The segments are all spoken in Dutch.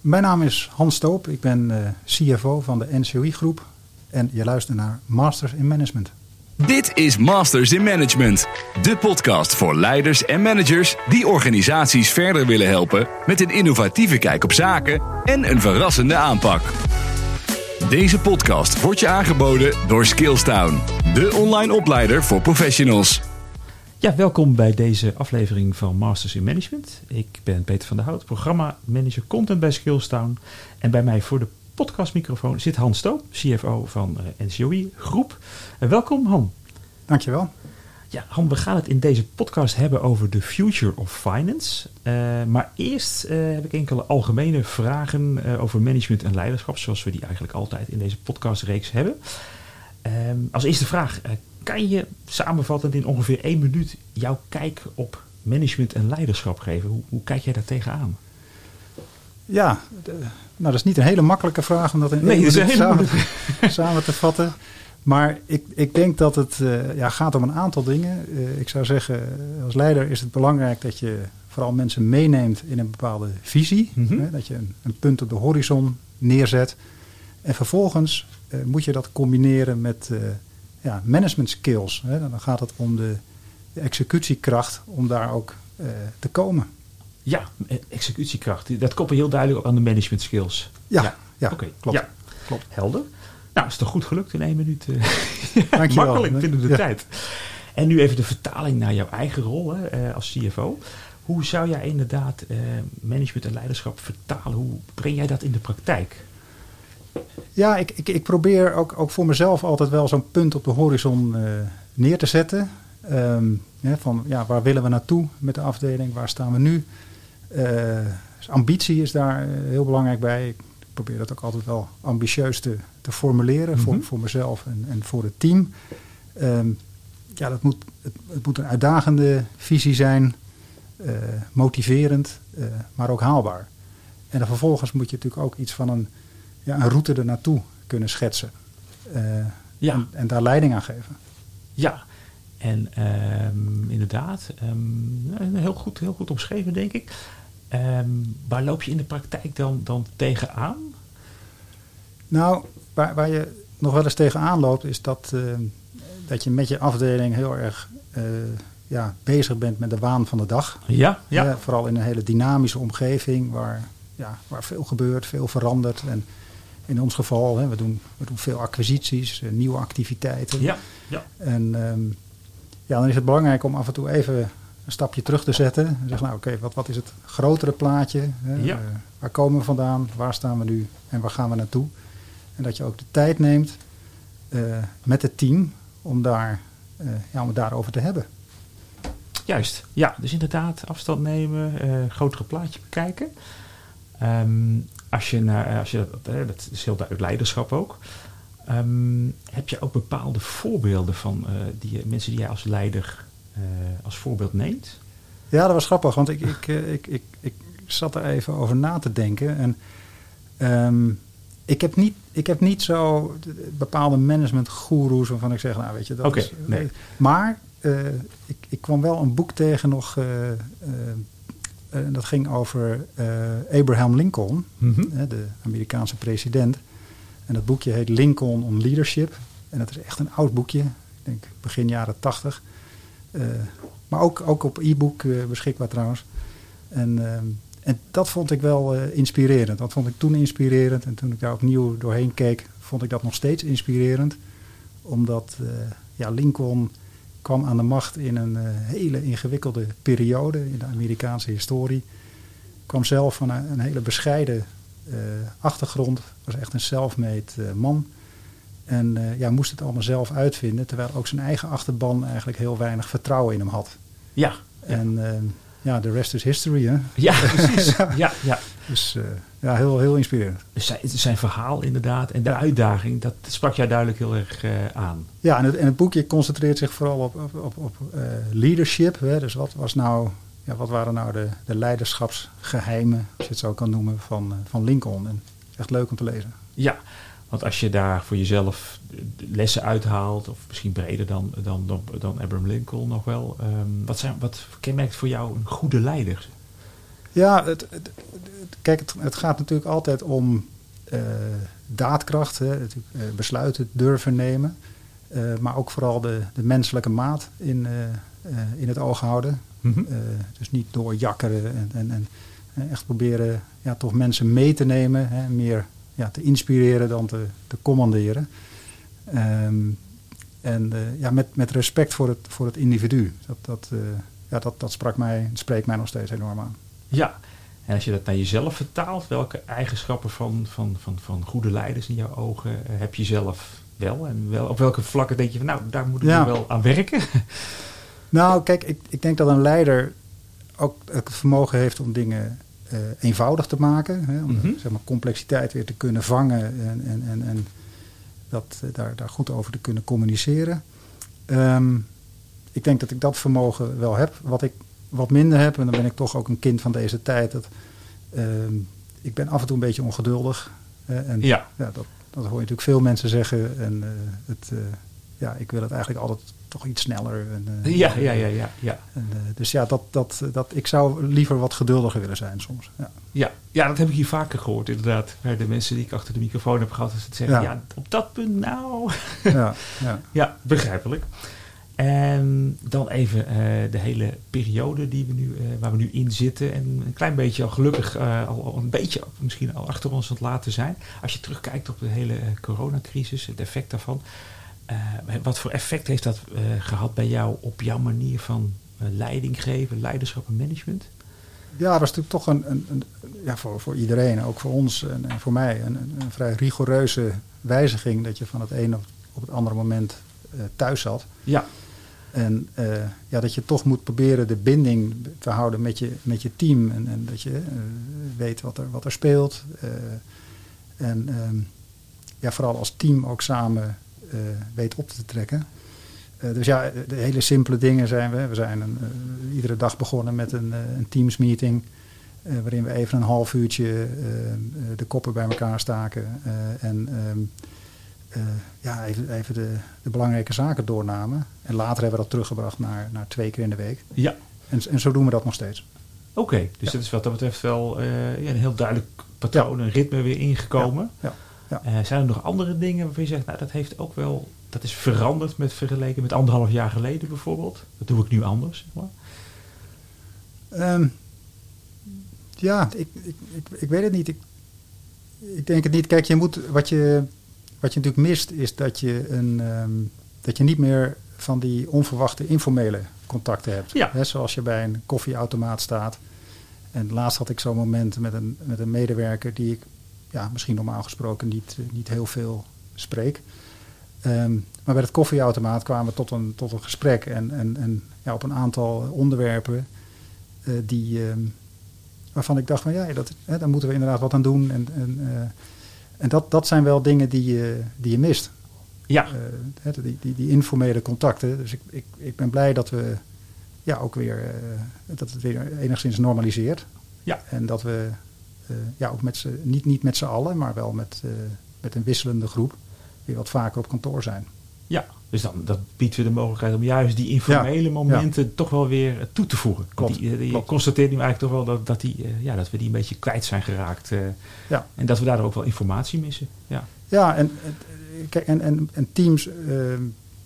Mijn naam is Hans Stoop, ik ben uh, CFO van de NCOI Groep en je luistert naar Masters in Management. Dit is Masters in Management, de podcast voor leiders en managers die organisaties verder willen helpen met een innovatieve kijk op zaken en een verrassende aanpak. Deze podcast wordt je aangeboden door Skillstown, de online opleider voor professionals. Ja, welkom bij deze aflevering van Masters in Management. Ik ben Peter van der Hout, programma manager content bij Skillstown. En bij mij voor de podcastmicrofoon zit Han Stoop, CFO van uh, NCOI Groep. Uh, welkom Han. Dankjewel. Ja, Han, we gaan het in deze podcast hebben over de future of finance. Uh, maar eerst heb ik enkele algemene vragen over management en leiderschap, zoals we die eigenlijk altijd in deze podcastreeks hebben. Ehm, als eerste vraag, kan je samenvattend in ongeveer één minuut jouw kijk op management en leiderschap geven? Hoe, hoe kijk jij daar tegenaan? Ja, de, nou dat is niet een hele makkelijke vraag om dat in één minuut samen, samen, te vatten. Maar ik, ik denk dat het uh, ja, gaat om een aantal dingen. Uh, ik zou zeggen, als leider is het belangrijk dat je vooral mensen meeneemt in een bepaalde visie. Mm -hmm. hè, dat je een, een, punt op de horizon neerzet. En vervolgens uh, moet je dat combineren met ja, management skills. Hè. Dan gaat het om de, de executiekracht om daar ook uh, te komen. Ja, executiekracht. Dat koppel heel duidelijk ook aan de management skills. Ja, ja, ja okay. klopt. Ja. klopt. Helder. Nou, is toch goed gelukt in één minuut. Uh, makkelijk binnen de ja. tijd. En nu even de vertaling naar jouw eigen rol hè, als CFO. Hoe zou jij inderdaad uh, management en leiderschap vertalen? Hoe breng jij dat in de praktijk? Ja, ik, ik, ik probeer ook, ook voor mezelf altijd wel zo'n punt op de horizon uh, neer te zetten. Um, ja, van ja, waar willen we naartoe met de afdeling? Waar staan we nu? Uh, dus ambitie is daar uh, heel belangrijk bij. Ik probeer dat ook altijd wel ambitieus te, te formuleren mm -hmm. voor, voor mezelf en, en voor het team. Um, ja, dat moet, het, het, moet een uitdagende visie zijn, motiverend, maar ook haalbaar. En dan vervolgens moet je natuurlijk ook iets van een ja, een route er naartoe kunnen schetsen. Uh, ja. En, en, daar leiding aan geven. Ja, en um, inderdaad, um, heel, goed, heel goed omschreven, denk ik. Um, waar loop je in de praktijk dan, dan tegenaan? Nou, waar, waar je nog wel eens tegenaan loopt, is dat, uh, dat je met je afdeling heel erg uh, ja, bezig bent met de waan van de dag. Ja, ja. Uh, vooral in een hele dynamische omgeving waar, ja, waar veel gebeurt, veel verandert. En in ons geval, hè, we, doen, we doen veel acquisities, uh, nieuwe activiteiten. Ja, ja. En um, ja, dan is het belangrijk om af en toe even een stapje terug te zetten. En zeggen, nou oké, okay, wat, wat is het grotere plaatje? Hè? Ja. Uh, waar komen we vandaan? Waar staan we nu? En waar gaan we naartoe? En dat je ook de tijd neemt uh, met het team om, daar, ja, om het daarover te hebben. Juist, ja. Dus inderdaad afstand nemen, grotere plaatje bekijken. Um, als je, naar, als je dat, dat is heel duidelijk leiderschap ook. Um, heb je ook bepaalde voorbeelden van uh, die, mensen die jij als leider uh, als voorbeeld neemt? Ja, dat was grappig, want ik, ik, ik, ik, ik zat er even over na te denken. En um, ik, heb niet, ik heb niet zo bepaalde managementgoeroes waarvan ik zeg, nou weet je, dat okay, is... Nee. Maar uh, ik, ik kwam wel een boek tegen nog en uh, dat ging over uh, Abraham Lincoln, mm -hmm. de Amerikaanse president. En dat boekje heet Lincoln on Leadership. En dat is echt een oud boekje, ik denk begin jaren tachtig. Uh, maar ook, ook op e-book beschikbaar trouwens. En, en dat vond ik wel inspirerend. Dat vond ik toen inspirerend. En toen ik daar opnieuw doorheen keek, vond ik dat nog steeds inspirerend. Omdat ja, Lincoln kwam aan de macht in een uh, hele ingewikkelde periode in de Amerikaanse historie. Kwam zelf van een, een hele bescheiden uh, achtergrond, was echt een self-made uh, man. En ja, moest het allemaal zelf uitvinden, terwijl ook zijn eigen achterban eigenlijk heel weinig vertrouwen in hem had. Ja. En ja, de rest is history, hè? Ja, precies. ja, ja. Dus ja, heel, heel inspirerend. Dus zijn, zijn verhaal inderdaad en de uitdaging, dat sprak jij duidelijk heel erg uh, aan. Ja, en het, en het boekje concentreert zich vooral op, op, op, op uh, leadership. Hè? Dus wat, was nou, ja, wat waren nou de, de leiderschapsgeheimen, als je het zo kan noemen, van, van Lincoln. En echt leuk om te lezen. Ja, want als je daar voor jezelf lessen uithaalt, of misschien breder dan, dan, dan, dan Abraham Lincoln nog wel. Um, wat, zijn, wat kenmerkt voor jou een goede leider? Ja, het, het, kijk, het, het, gaat natuurlijk altijd om uh, daadkracht, hè, besluiten durven nemen. Uh, maar ook vooral de, de menselijke maat in, in het oog houden. Mm -hmm. dus niet doorjakkeren en, en, en echt proberen ja, toch mensen mee te nemen. Hè, meer ja, te inspireren dan te, te commanderen. Um, en ja, met, met respect voor het, voor het individu. Dat, dat, ja, dat, dat sprak mij, spreekt mij nog steeds enorm aan. Ja, en als je dat naar jezelf vertaalt, welke eigenschappen van, van, van, van goede leiders in jouw ogen heb je zelf wel? En wel, op welke vlakken denk je van, nou, daar moet ik ja. wel aan werken? Nou, kijk, ik, ik denk dat een leider ook het vermogen heeft om dingen uh, eenvoudig te maken. Hè, om mm -hmm. zeg maar, complexiteit weer te kunnen vangen en, en, en, en dat, uh, daar, daar goed over te kunnen communiceren. Um, ik denk dat ik dat vermogen wel heb. Wat ik wat minder heb, en dan ben ik toch ook een kind van deze tijd, dat, uh, ik ben af en toe een beetje ongeduldig. Uh, en ja. ja dat, dat hoor je natuurlijk veel mensen zeggen. En uh, het, ja, ik wil het eigenlijk altijd toch iets sneller. En, ja, ja, ja, ja. ja. En, dus ja, dat, dat, dat, ik zou liever wat geduldiger willen zijn soms. Ja. Ja, ja, dat heb ik hier vaker gehoord inderdaad. Bij de mensen die ik achter de microfoon heb gehad. Dat ze zeggen, ja. ja, op dat punt nou. Ja, ja. ja begrijpelijk. En dan even uh, de hele periode die we nu, uh, waar we nu in zitten. En een klein beetje al gelukkig uh, al, al, een beetje misschien al achter ons aan het laten zijn. Als je terugkijkt op de hele coronacrisis, het effect daarvan. wat voor effect heeft dat gehad bij jou op jouw manier van leiding geven, leiderschap en management? Ja, dat was natuurlijk toch een, een, een ja, voor, voor iedereen, ook voor ons en, en voor mij, een, een, vrij rigoureuze wijziging. Dat je van het ene op het andere moment thuis zat. Ja. En uh, ja, dat je toch moet proberen de binding te houden met je, met je team. En, en dat je uh, weet wat er, wat er speelt. Uh, en um, ja, vooral als team ook samen weet op te trekken. dus ja, de hele simpele dingen zijn we. We zijn een, iedere dag begonnen met een, een Teams meeting. waarin we even een half uurtje de koppen bij elkaar staken. en um, uh, ja, even, even de, de, belangrijke zaken doornamen. En later hebben we dat teruggebracht naar, naar twee keer in de week. Ja. En, en zo doen we dat nog steeds. Oké, okay, dus ja. dat is wat dat betreft wel uh, ja, een heel duidelijk patroon, ja. een ritme weer ingekomen. Ja. ja. Uh, zijn er nog andere dingen waarvan je zegt, nou dat heeft ook wel, dat is veranderd met vergeleken met anderhalf jaar geleden bijvoorbeeld? Dat doe ik nu anders, zeg maar. Um, ja, ik, ik, ik, ik, weet het niet. Ik, ik denk het niet. Kijk, je moet wat je wat je natuurlijk mist, is dat je, een, um, dat je niet meer van die onverwachte informele contacten hebt. Ja. He, zoals je bij een koffieautomaat staat. En laatst had ik zo'n moment met een, met een medewerker die ik ja, misschien normaal gesproken niet, niet heel veel spreek. Um, maar bij het koffieautomaat kwamen we tot een, tot een gesprek en, en, en ja, op een aantal onderwerpen uh, die, um, waarvan ik dacht van ja, dat, hè, daar moeten we inderdaad wat aan doen. En, en uh, en dat, dat zijn wel dingen die je, die je mist. Ja. Uh, die, die, die, informele contacten. Dus ik, ik, ik ben blij dat we ja, ook weer uh, dat het weer enigszins normaliseert. Ja. En dat we uh, ja, ook met z'n, niet, niet met z'n allen, maar wel met, met een wisselende groep weer wat vaker op kantoor zijn. Ja, dus dan dat biedt we de mogelijkheid om juist die informele ja, momenten ja. toch wel weer toe te voegen. Klopt, die, die, klopt. constateert nu eigenlijk toch wel dat, dat, die, uh, ja, dat we die een beetje kwijt zijn geraakt. Ja. En dat we daardoor ook wel informatie missen. Ja, ja en, en, en, en teams, uh,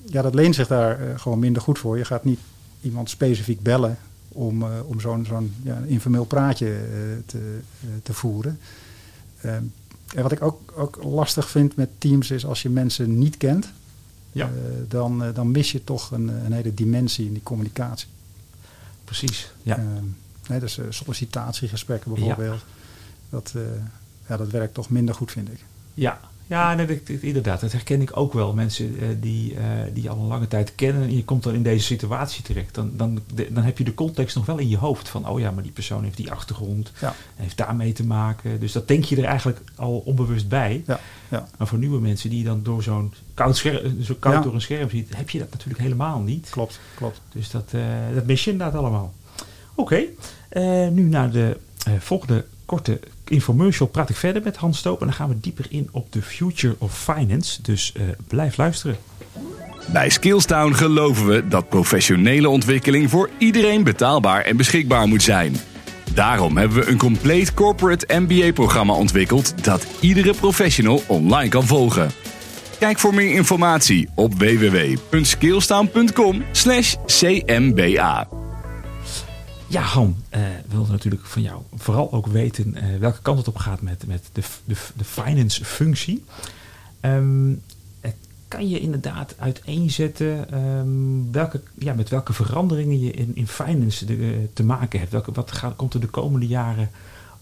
ja, dat leent zich daar gewoon minder goed voor. Je gaat niet iemand specifiek bellen om, om zo'n zo'n ja, informeel praatje te, te voeren. Ehm, en wat ik ook, ook lastig vind met teams is als je mensen niet kent ja. Uh, dan, uh, dan mis je toch een, een, hele dimensie in die communicatie. Precies, ja. Nee, dus sollicitatiegesprekken bijvoorbeeld. Ja. Dat, ja, dat werkt toch minder goed, vind ik. Ja, ja nee, dat, inderdaad. Dat herken ik ook wel. Mensen die, die al een lange tijd kennen en je komt dan in deze situatie terecht. Dan, dan, dan heb je de context nog wel in je hoofd. Van, oh ja, maar die persoon heeft die achtergrond. Ja. Heeft daarmee te maken. Dus dat denk je er eigenlijk al onbewust bij. Ja. Ja. Maar voor nieuwe mensen die je dan door zo'n koud, scherm, zo koud door een scherm ziet, heb je dat natuurlijk helemaal niet. Klopt, klopt. Dus dat, uh, dat mis je inderdaad allemaal. Oké, okay. nu naar de volgende korte infomercial praat ik verder met Hans Stoop. En dan gaan we dieper in op de future of finance. Dus blijf luisteren. Bij Skillstown geloven we dat professionele ontwikkeling voor iedereen betaalbaar en beschikbaar moet zijn. Daarom hebben we een compleet corporate MBA-programma ontwikkeld dat iedere professional online kan volgen. Kijk voor meer informatie op www.skillstown.com/cmba. Ja, Han, uh, we wilden natuurlijk van jou vooral ook weten uh, welke kant het op gaat met, met de, de, de finance-functie. Um, kan je inderdaad uiteenzetten um, welke, ja, met welke veranderingen je in, in finance te maken hebt? Welke, wat gaat, komt er de komende jaren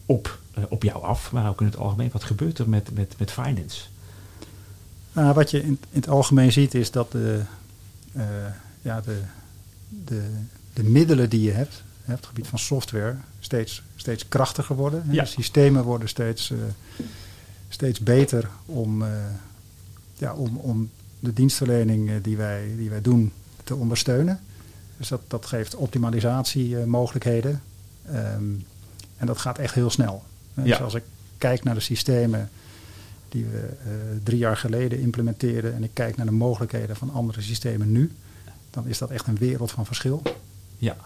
op, op jou af, maar ook in het algemeen? Wat gebeurt er met, met, met finance? Nou, wat je in, in, het algemeen ziet is dat de, ja, de, de, de middelen die je hebt, op het gebied van software, steeds, steeds krachtiger worden. Ja. De systemen worden steeds, steeds beter om, ja, om, om de dienstverlening die wij, die wij doen te ondersteunen. Dus dat, dat geeft optimalisatiemogelijkheden. Um, en dat gaat echt heel snel. Ja. Dus als ik kijk naar de systemen die we uh, drie jaar geleden implementeerden en ik kijk naar de mogelijkheden van andere systemen nu, dan is dat echt een wereld van verschil. Ja.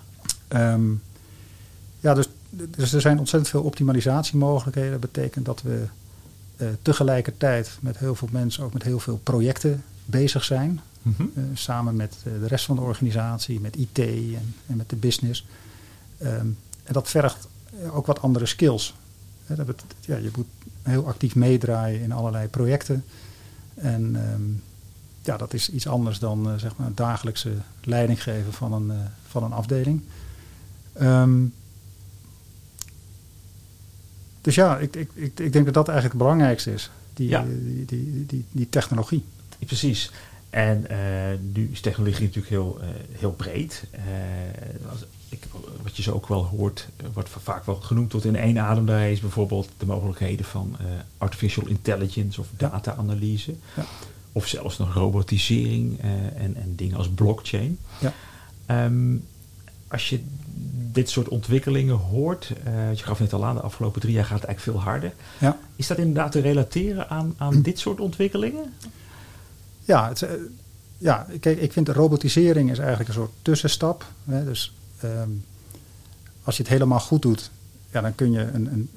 Um, ja, dus, dus er zijn ontzettend veel optimalisatiemogelijkheden. Dat betekent dat we uh, tegelijkertijd met heel veel mensen ook met heel veel projecten bezig zijn. Mm -hmm. uh, samen met uh, de rest van de organisatie, met IT en, en met de business. Um, en dat vergt ook wat andere skills. He, dat ja, je moet heel actief meedraaien in allerlei projecten. En um, ja, dat is iets anders dan zeg maar dagelijkse leiding geven van een, van een afdeling. Um, dus ja, ik, ik, ik, ik denk dat dat eigenlijk het belangrijkste is. Die, ja. die, die, die, die, technologie. Precies. En uh, nu is technologie natuurlijk heel, uh, heel breed. Uh, als ik, wat je zo ook wel hoort, wordt vaak wel genoemd tot in één adem. Daar is bijvoorbeeld de mogelijkheden van artificial intelligence of data-analyse. Ja. Of zelfs nog robotisering en, en dingen als blockchain. Ja. Um, als je dit soort ontwikkelingen hoort, uh, je gaf net al aan, de afgelopen drie jaar gaat het eigenlijk veel harder. Ja. Is dat inderdaad te relateren aan, aan dit soort ontwikkelingen? Ja, het, uh, ja, kijk, ik vind robotisering is eigenlijk een soort tussenstap. Hè, dus um, als je het helemaal goed doet, ja, dan kun je een, een,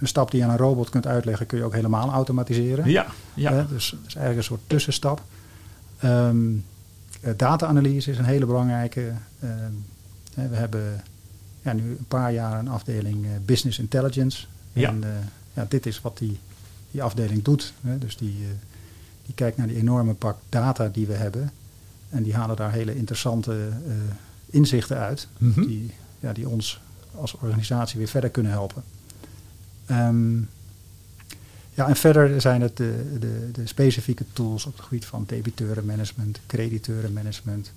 een stap die je aan een robot kunt uitleggen, kun je ook helemaal automatiseren. Ja, ja. Hè, dus het is eigenlijk een soort tussenstap. Um, data-analyse is een hele belangrijke. Um, we hebben ja, nu een paar jaar een afdeling uh, Business Intelligence. Ja. En uh, ja, dit is wat die, die afdeling doet. Hè. Dus die, uh, die kijkt naar die enorme pak data die we hebben. En die halen daar hele interessante inzichten uit. Mhm. Die, ja, die ons als organisatie weer verder kunnen helpen. Um, ja, en verder zijn het de, de, de, specifieke tools op het gebied van debiteurenmanagement, crediteurenmanagement,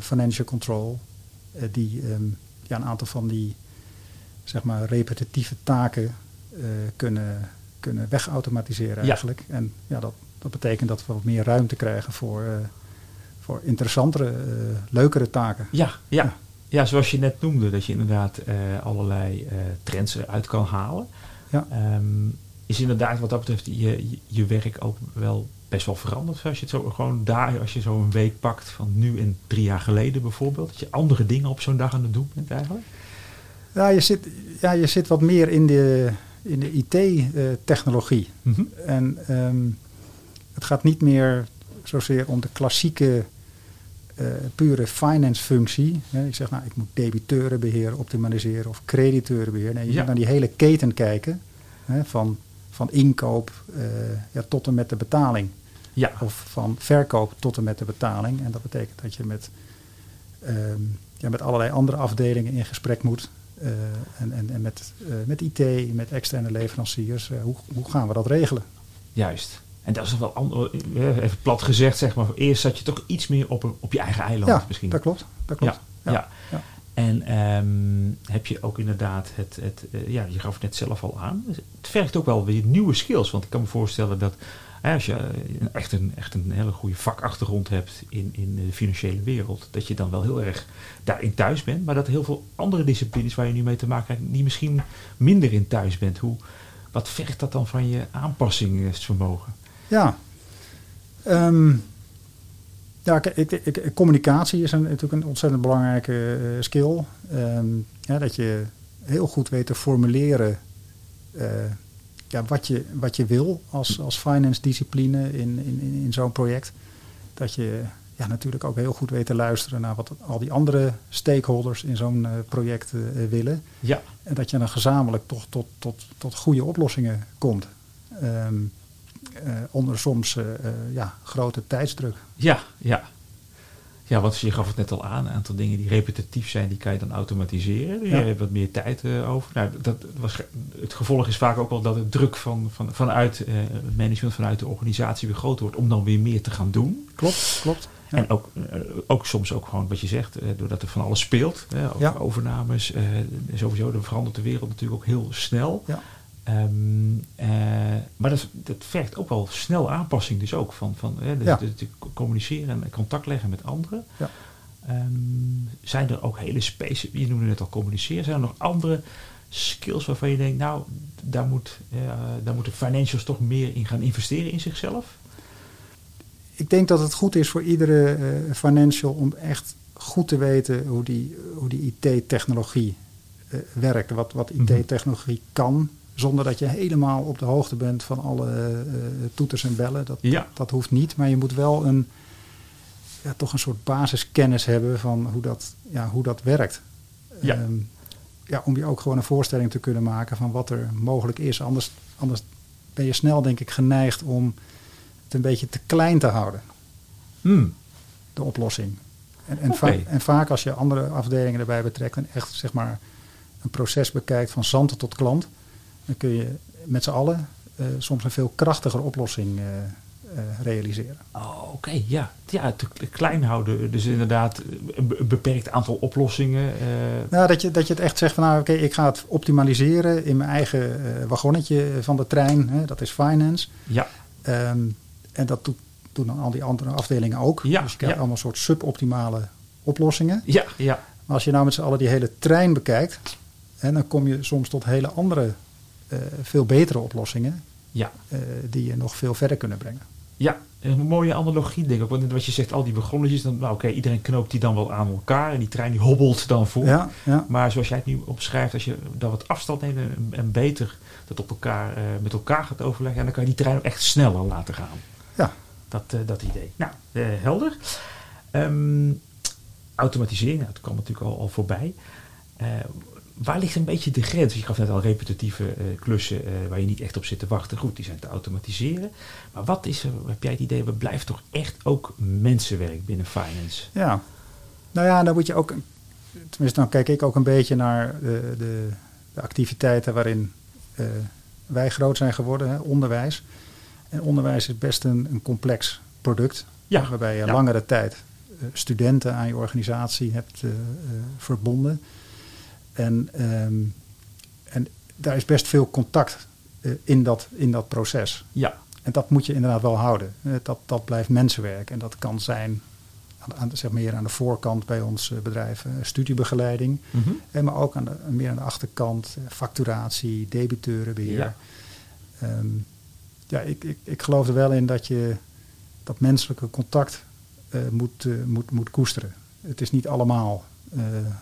financial control die um, ja, een aantal van die zeg maar, repetitieve taken uh, kunnen, kunnen wegautomatiseren eigenlijk. Ja. En ja, dat, dat betekent dat we wat meer ruimte krijgen voor, uh, voor interessantere, uh, leukere taken. Ja, ja. ja. ja, zoals je net noemde, dat je inderdaad allerlei trends eruit kan halen. Ja. Um, is inderdaad wat dat betreft je, je werk ook wel best wel veranderd. Als je het zo gewoon daar, als je zo een week pakt van nu en drie jaar geleden bijvoorbeeld, dat je andere dingen op zo'n dag aan het doen bent eigenlijk? Ja, je zit, ja, je zit wat meer in de, in de IT-technologie. Mm -hmm. En um, het gaat niet meer zozeer om de klassieke uh, pure finance functie. Ik zeg nou, ik moet debiteurenbeheer optimaliseren of crediteurenbeheer. Nee, je Ja. moet naar die hele keten kijken. Hè, van, van inkoop uh, ja, tot en met de betaling. Ja. Of van verkoop tot en met de betaling. En dat betekent dat je met, um, ja, met allerlei andere afdelingen in gesprek moet. Uh, en, en, en met, uh, met IT, met externe leveranciers. Hoe, hoe gaan we dat regelen? Juist. En dat is wel ander, even plat gezegd, zeg maar. Eerst zat je toch iets meer op, op je eigen eiland ja, misschien. dat klopt. Dat klopt. Ja, ja. ja. En um, heb je ook inderdaad het, het uh, ja, je gaf het net zelf al aan. Het vergt ook wel weer nieuwe skills. Want ik kan me voorstellen dat als je echt een, echt een hele goede vakachtergrond hebt in, in de financiële wereld, dat je dan wel heel erg daarin thuis bent. Maar dat heel veel andere disciplines waar je nu mee te maken hebt, die misschien minder in thuis bent. Hoe, wat vergt dat dan van je aanpassingsvermogen? Ja, um, ja, ik, ik, communicatie is een, natuurlijk een ontzettend belangrijke uh, skill. Um, ja, dat je heel goed weet te formuleren ja, wat, je, wat je wil als, als finance discipline in, in, in zo'n project. Dat je ja, natuurlijk ook heel goed weet te luisteren naar wat al die andere stakeholders in zo'n project willen. Ja. En dat je dan gezamenlijk toch tot, tot, tot goede oplossingen komt. Ehm, onder soms ja, grote tijdsdruk. Ja, ja. Ja, want je gaf het net al aan, een aantal dingen die repetitief zijn, die kan je dan automatiseren. Je hebt wat meer tijd uh, over. Nou, dat was, het gevolg is vaak ook wel dat het druk van, van, vanuit uh, management, vanuit de organisatie weer groter wordt om dan weer meer te gaan doen. Klopt, klopt. Ja. En ook, ook soms ook gewoon wat je zegt, doordat er van alles speelt. ja. overnames, sowieso, dan verandert de wereld natuurlijk ook heel snel. Ja. Um, uh, maar dat, dat, vergt ook wel snel aanpassing, dus ook van, van uh, ja. de, de, communiceren en contact leggen met anderen. Ja. Um, zijn er ook hele specifieke, je noemde net al communiceren, zijn er nog andere skills waarvan je denkt, nou, daar, moet, uh, daar moeten financials toch meer in gaan investeren in zichzelf? Ik denk dat het goed is voor iedere financial om echt goed te weten hoe die, hoe die IT-technologie werkt, wat, wat IT-technologie kan zonder dat je helemaal op de hoogte bent van alle uh, toeters en bellen. Dat, ja. dat hoeft niet. Maar je moet wel een, ja, toch een soort basiskennis hebben van hoe dat, ja, hoe dat werkt. Ja. Um, ja, om je ook gewoon een voorstelling te kunnen maken van wat er mogelijk is. Anders, anders ben je snel, denk ik, geneigd om het een beetje te klein te houden. Hmm. De oplossing. En, en, okay. va en vaak als je andere afdelingen erbij betrekt en echt zeg maar een proces bekijkt van zanten tot klant dan kun je met z'n allen uh, soms een veel krachtiger oplossing uh, uh, realiseren. Oh, oké, okay, ja. Ja, te klein houden. Dus inderdaad een beperkt aantal oplossingen. Nou, dat je, dat je het echt zegt van nou, oké, okay, ik ga het optimaliseren in mijn eigen wagonnetje van de trein. Hè, dat is finance. Ja. Um, en dat doet, doen dan al die andere afdelingen ook. Ja, dus je krijgt ja. allemaal soort suboptimale oplossingen. Ja, ja. Maar als je nou met z'n allen die hele trein bekijkt, hè, dan kom je soms tot hele andere veel betere oplossingen. Ja. Uh, die je nog veel verder kunnen brengen. Ja, een mooie analogie denk ik. Want wat je zegt, al die begonnetjes, dan, nou, oké, okay, iedereen knoopt die dan wel aan elkaar. En die trein die hobbelt dan voor. Ja, ja. Maar zoals jij het nu opschrijft, als je dan wat afstand neemt en, en beter dat op elkaar, uh, met elkaar gaat overleggen. En dan kan je die trein ook echt sneller laten gaan. Ja. Dat, dat idee. Nou, helder. Um, automatisering, nou, dat kwam natuurlijk al, al voorbij waar ligt een beetje de grens? Je gaf net al repetitieve uh, klussen uh, waar je niet echt op zit te wachten. Goed, die zijn te automatiseren. Maar wat is er, heb jij het idee, we blijft toch echt ook mensenwerk binnen finance? Ja, nou ja, dan moet je ook, tenminste dan kijk ik ook een beetje naar de, de, de activiteiten waarin uh, wij groot zijn geworden, hè, onderwijs. En onderwijs is best een, een complex product, ja. waarbij je ja. langere tijd studenten aan je organisatie hebt verbonden. En, um, en daar is best veel contact uh, in, dat, in dat proces. Ja. En dat moet je inderdaad wel houden. Uh, dat, dat blijft mensenwerk. En dat kan zijn, aan, aan, zeg meer aan de voorkant bij ons uh, bedrijf, studiebegeleiding. Mm -hmm. en maar ook aan de, meer aan de achterkant, facturatie, debiteurenbeheer. Ja. Um, ja, ik, ik, ik geloof er wel in dat je dat menselijke contact moet, moet, moet koesteren. Het is niet allemaal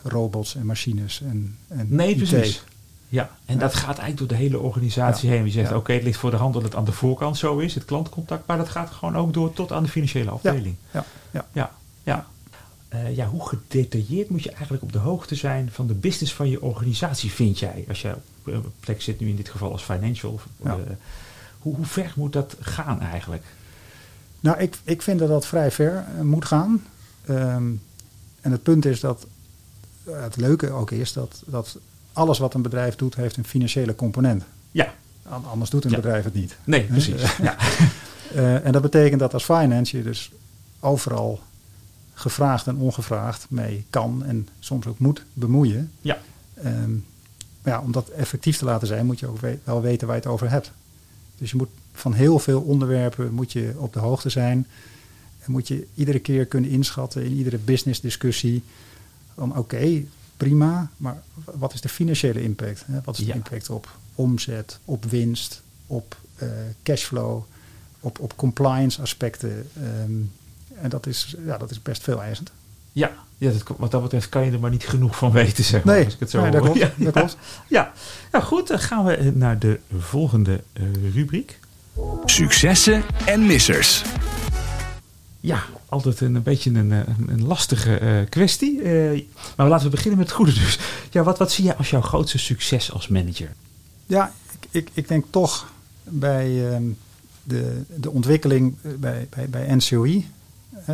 robots en machines en, en Nee, IT. precies. Ja, en ja. dat gaat eigenlijk door de hele organisatie Ja. heen. Je zegt, Ja. oké, het ligt voor de hand dat het aan de voorkant zo is, het klantcontact, maar dat gaat gewoon ook door tot aan de financiële afdeling. Ja, ja. Ja, ja. Uh, ja, hoe gedetailleerd moet je eigenlijk op de hoogte zijn van de business van je organisatie, vind jij? Als je op een plek zit, nu in dit geval als financial. Uh, hoe, hoe ver moet dat gaan eigenlijk? Nou, ik, ik vind dat dat vrij ver uh, moet gaan. Um, en het punt is dat het leuke ook is dat, dat alles wat een bedrijf doet, heeft een financiële component. Ja. An anders doet een Ja. bedrijf het niet. Nee, precies. ja. Uh, en dat betekent dat als finance je dus overal gevraagd en ongevraagd mee kan en soms ook moet bemoeien. Ja. Um, maar ja, om dat effectief te laten zijn, moet je ook we wel weten waar je het over hebt. Dus je moet van heel veel onderwerpen moet je op de hoogte zijn. En moet je iedere keer kunnen inschatten in iedere business discussie. Van oké, okay, prima, maar wat is de financiële impact? Hè? Wat is de Ja. impact op omzet, op winst, op uh, cashflow, op, op compliance aspecten? Um, en dat is, ja, dat is best veel eisend. Ja, ja dat, wat dat betreft kan je er maar niet genoeg van weten, zeg maar. Nee, als ik het zo nee, dat hoor. klopt. Ja, dat klopt. Ja, nou goed, dan gaan we naar de volgende eh, rubriek. Successen en missers. Ja, altijd een, een beetje een, eh, een, lastige eh, kwestie. Eh, maar laten we beginnen met het goede dus. Ja, wat, wat zie jij als jouw grootste succes als manager? Ja, ik, ik, ik denk toch bij ehm, de, de ontwikkeling bij, bij, bij NCOI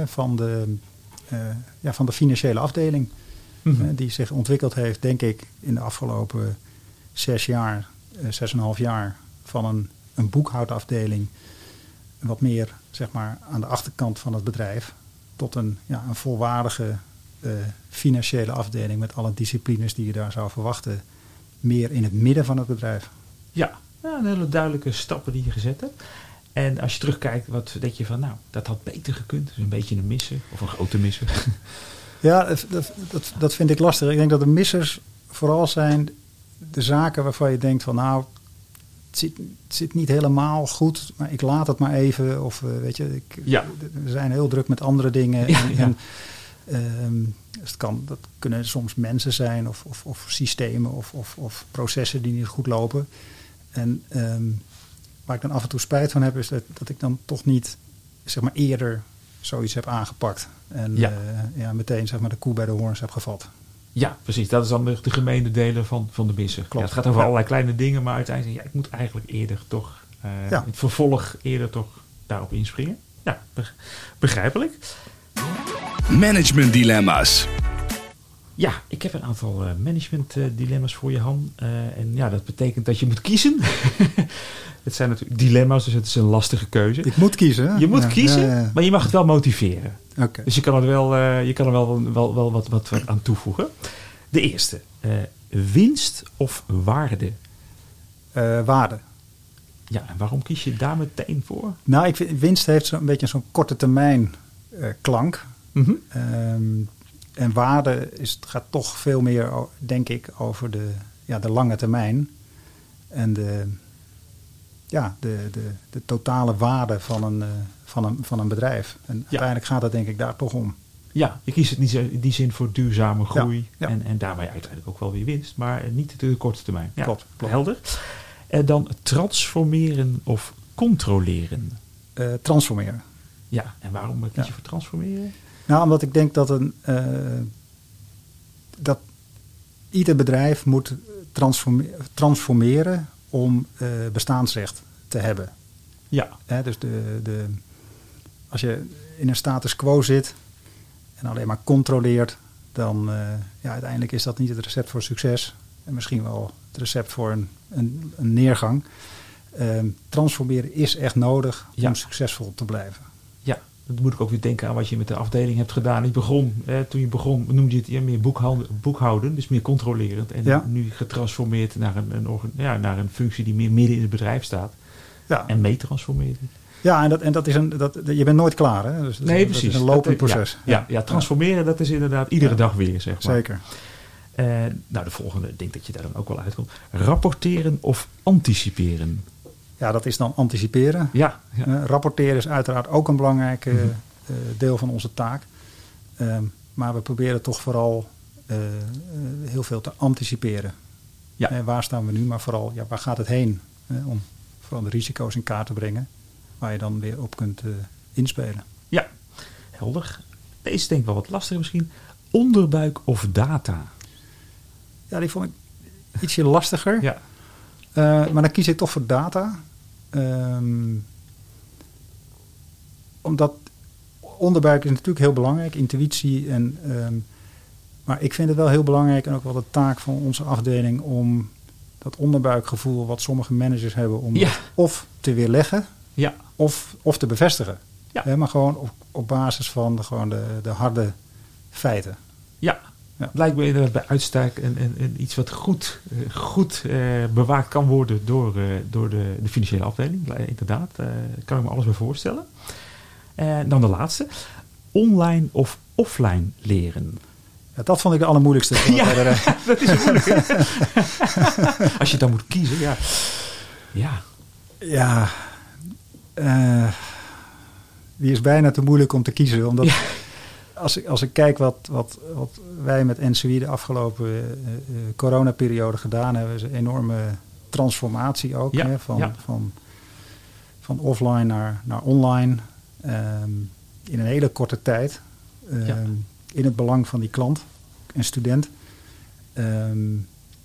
van, de, ja, van de financiële afdeling. Mhm. die zich ontwikkeld heeft, denk ik, in de afgelopen zes jaar, zes en een half jaar, van een, een boekhoudafdeling, wat meer zeg maar aan de achterkant van het bedrijf, tot een, ja, een volwaardige eh, financiële afdeling met alle disciplines die je daar zou verwachten, meer in het midden van het bedrijf. Ja, een hele duidelijke stappen die je gezet hebt. En als je terugkijkt, wat denk je van, nou, dat had beter gekund. Dus een beetje een missen of een grote missen. Ja, dat, dat, dat, vind ik lastig. Ik denk dat de missers vooral zijn de zaken waarvan je denkt van nou, zit, het zit niet helemaal goed, maar ik laat het maar even. Of eh, weet je, ik, Ja. we zijn heel druk met andere dingen. Ja, en, ja. en, ehm, dus het kan, dat kunnen soms mensen zijn of, of, of systemen of, of, of processen die niet goed lopen. En ehm, waar ik dan af en toe spijt van heb, is dat, dat ik dan toch niet zeg maar, eerder zoiets heb aangepakt. En Ja. ja. ja, meteen zeg maar, de koe bij de hoorns heb gevat. Ja, precies. Dat is dan de, de gemene delen van, van de missen. Klopt. Ja, het gaat over Ja. allerlei kleine dingen, maar uiteindelijk, ja, ik moet eigenlijk eerder toch, eh, Ja. in het vervolg eerder toch daarop inspringen. Ja, beg- begrijpelijk. Management dilemma's. Ja, ik heb een aantal eh, management eh, dilemma's voor je, Han. Eh, en ja, dat betekent dat je moet kiezen. het zijn natuurlijk dilemma's, dus het is een lastige keuze. Ik moet kiezen. hè? Je moet Ja, kiezen, ja, ja. maar je mag het wel motiveren. Oké. Dus je kan er wel, je kan er wel, wel, wel wat, wat, wat aan toevoegen. De eerste. winst of waarde? Waarde. Ja, en waarom kies je daar meteen voor? Nou, ik vind winst heeft zo'n beetje zo'n korte termijn klank. Ehm, en waarde is, het gaat toch veel meer, denk ik, over de, ja, de lange termijn. En de, ja, de, de, de totale waarde van een, eh, van een, van een bedrijf. En uiteindelijk gaat het denk ik daar toch om. Ja, je kiest het niet zo- in die zin voor duurzame groei. ja. En, en daarmee uiteindelijk ook wel weer winst. Maar niet de korte termijn. Ja, Klopt, klopt. Helder. En dan transformeren of controleren. Eh, transformeren. Ja, en waarom kies je voor transformeren? Nou, omdat ik denk dat een eh, dat ieder bedrijf moet transforme- transformeren om eh, bestaansrecht te hebben. Ja, Hè, dus de, de, als je in een status quo zit en alleen maar controleert, dan uh, ja, uiteindelijk is dat niet het recept voor succes. En misschien wel het recept voor een, een, een neergang. Uh, transformeren is echt nodig Ja. om succesvol te blijven. Dat moet ik ook weer denken aan wat je met de afdeling hebt gedaan. Je begon, eh, toen je begon, noemde je het ja, meer boekhouden, boekhouden, dus meer controlerend. En Ja. nu getransformeerd naar een, een, organ- ja, naar een functie die meer midden in het bedrijf staat. Ja, En mee transformeert. ja en, dat, en dat is een, dat, je bent nooit klaar. Hè? Dus dat Nee, dat precies. is een lopend Dat, eh, proces. Ja, ja, ja, transformeren, dat is inderdaad iedere dag weer, zeg maar. Zeker. Eh, nou, de volgende, ik denk dat je daar dan ook wel uitkomt. Rapporteren of anticiperen? Ja, dat is dan anticiperen. Ja, ja. Eh, rapporteren is uiteraard ook een belangrijk Mhm. eh, deel van onze taak. Ehm, maar we proberen toch vooral eh, heel veel te anticiperen. Ja. Waar staan we nu, maar vooral ja, waar gaat het heen? Om vooral de risico's in kaart te brengen. Waar je dan weer op kunt inspelen. ja, helder. Deze denk ik wel wat lastiger misschien. Onderbuik of data? Ja, die vond ik ietsje lastiger. Ja, maar dan kies ik toch voor data. Ehm, omdat onderbuik is natuurlijk heel belangrijk, intuïtie. En, ehm, maar ik vind het wel heel belangrijk en ook wel de taak van onze afdeling om dat onderbuikgevoel wat sommige managers hebben, om Ja. of te weerleggen ja, of, of te bevestigen. Ja. Maar gewoon op, op basis van de, gewoon de, de harde feiten. ja. Ja. Me inderdaad bij uitstek en, en, en iets wat goed, eh, goed eh, bewaakt kan worden door, eh, door de, de financiële afdeling. Inderdaad, eh kan ik me alles bij voorstellen. En dan de laatste. Online of offline leren? Ja, dat vond ik de allermoeilijkste. Ja. Dat is een moeilijke. Als je dan moet kiezen, ja. Ja, Ja, die is bijna te moeilijk om te kiezen. Omdat Ja. Als, ik, als ik kijk wat, wat, wat wij met NCW de afgelopen uh, coronaperiode gedaan hebben, is een enorme transformatie ook. Ja, hè, van, ja. van, van offline naar, naar online. ehm, in een hele korte tijd. ehm, Ja. In het belang van die klant en student. Ehm,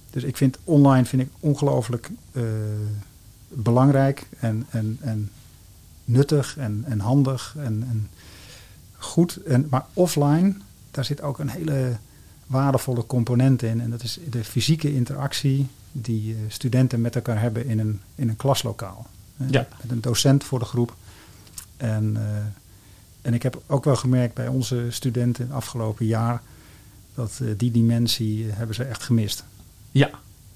dus ik vind online vind ik ongelooflijk eh, belangrijk en, en, en nuttig en, en handig en, en goed. En, maar offline, daar zit ook een hele waardevolle component in. En dat is de fysieke interactie die eh, studenten met elkaar hebben in een, in een klaslokaal. Eh, Ja. Met een docent voor de groep. En, eh, en ik heb ook wel gemerkt bij onze studenten het afgelopen jaar... dat die dimensie hebben ze echt gemist. Ja,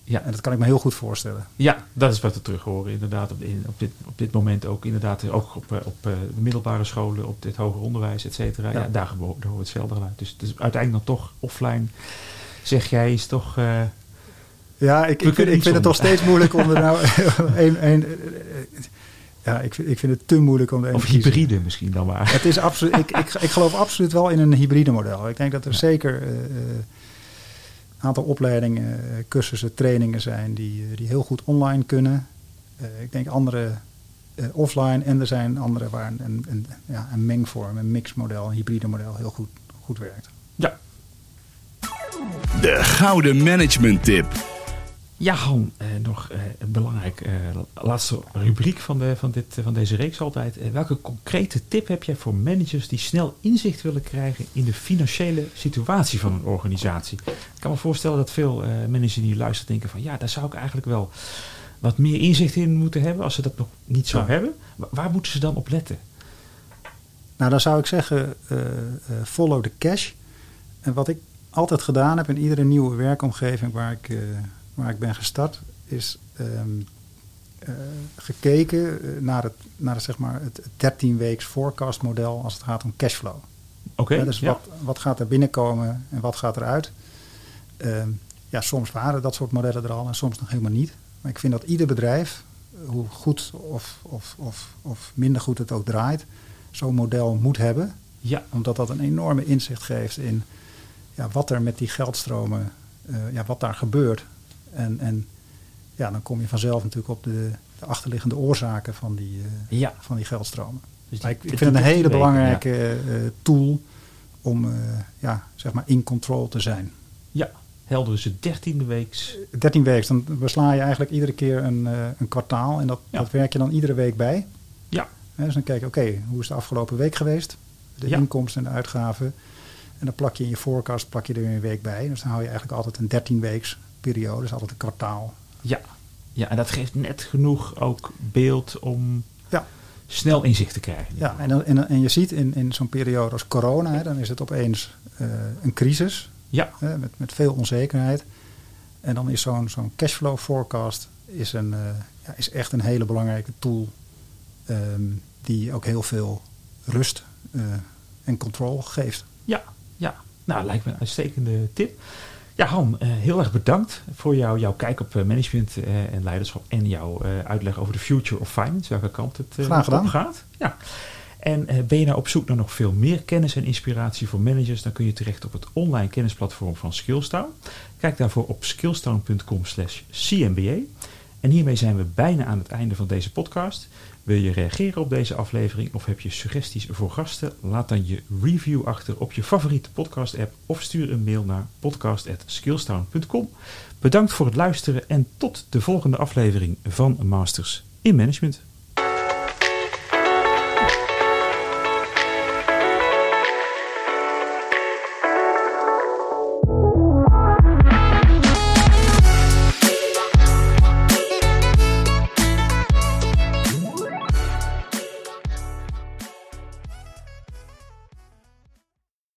ja. En dat kan ik me heel goed voorstellen. Ja, dat is wat we terug horen inderdaad op, in, op, dit, op dit moment ook inderdaad ook op, eh, op eh, de middelbare scholen, op dit hoger onderwijs, et cetera. Ja. Ja. daar horen we hetzelfde geluid. Dus, uiteindelijk dan toch offline, zeg jij, is toch... eh, Ja, ik, ik, vind, ik vind het toch zonder. steeds moeilijk om er nou... een, een, ja, ik vind, ik vind het te moeilijk om er een of hybride misschien dan maar. Het is absoluut, ik, ik, ik geloof absoluut wel in een hybride model. Ik denk dat er Ja. zeker eh, eh, aantal opleidingen, eh, cursussen, trainingen zijn die, eh, die heel goed online kunnen. Eh, ik denk andere offline en er zijn andere waar een, een, een, ja, een mengvorm, een mixmodel, een hybride model heel goed, goed werkt. Ja, De gouden management tip. Ja, Han, eh, nog eh, een belangrijk eh, laatste rubriek van, de, van, dit, van deze reeks altijd. Welke concrete tip heb jij voor managers die snel inzicht willen krijgen in de financiële situatie van een organisatie? Ik kan me voorstellen dat veel managers die luisteren denken van ja, daar zou ik eigenlijk wel wat meer inzicht in moeten hebben als ze dat nog niet zo Ja. hebben. Wa- waar moeten ze dan op letten? Nou, dan zou ik zeggen, follow the cash. En wat ik altijd gedaan heb in iedere nieuwe werkomgeving waar ik, waar ik ben gestart, is ehm, eh, gekeken eh, naar het, naar het, zeg maar, het 13 weeks forecast model als het gaat om cashflow. Oké, Ja, dus ja. wat, wat gaat er binnenkomen en wat gaat eruit? Ehm ja, soms waren dat soort modellen er al en soms nog helemaal niet. Maar ik vind dat ieder bedrijf, hoe goed of, of, of, of minder goed het ook draait, zo'n model moet hebben. ja, Omdat dat een enorme inzicht geeft in ja, wat er met die geldstromen, eh, ja, wat daar gebeurt. En, en ja, dan kom je vanzelf natuurlijk op de, de achterliggende oorzaken van die, eh, ja. van die geldstromen. Dus ik, vind het een 13 hele belangrijke eh, tool om eh, ja, zeg maar in control te zijn. Ja, helder het dertiende weeks. 13 weken, dan besla je eigenlijk iedere keer een, een kwartaal en dat, Ja. dat werk je dan iedere week bij. Ja, dus dan kijk je, oké, hoe is de afgelopen week geweest? De inkomsten en de uitgaven. En dan plak je in je forecast plak je er weer een week bij. Dus dan hou je eigenlijk altijd een 13 weeks periode, dus altijd een kwartaal. Ja, ja, en dat geeft net genoeg ook beeld om Ja. snel inzicht te krijgen. Ja, en, en, en je ziet in, in zo'n periode als corona, hè, dan is het opeens eh, een crisis. Ja, hè, met, met veel onzekerheid. En dan is zo'n zo'n cashflow forecast is, een, eh, ja, is echt een hele belangrijke tool. ehm, die ook heel veel rust eh, en controle geeft. ja, ja. Nou, lijkt me een uitstekende tip. Ja, Han, eh, heel erg bedankt voor jou, jouw kijk op eh, management eh, en leiderschap en jouw uitleg over de future of finance, welke kant het Graag gedaan. op gaat. Ja. En ben je nou op zoek naar nog veel meer kennis en inspiratie voor managers, dan kun je terecht op het online kennisplatform van Skillstown. Kijk daarvoor op skillstown.com slash cmba. En hiermee zijn we bijna aan het einde van deze podcast. Wil je reageren op deze aflevering of heb je suggesties voor gasten? Laat dan je review achter op je favoriete podcast-app of stuur een mail naar podcast.skillstown.com. Bedankt voor het luisteren en tot de volgende aflevering van Masters in Management.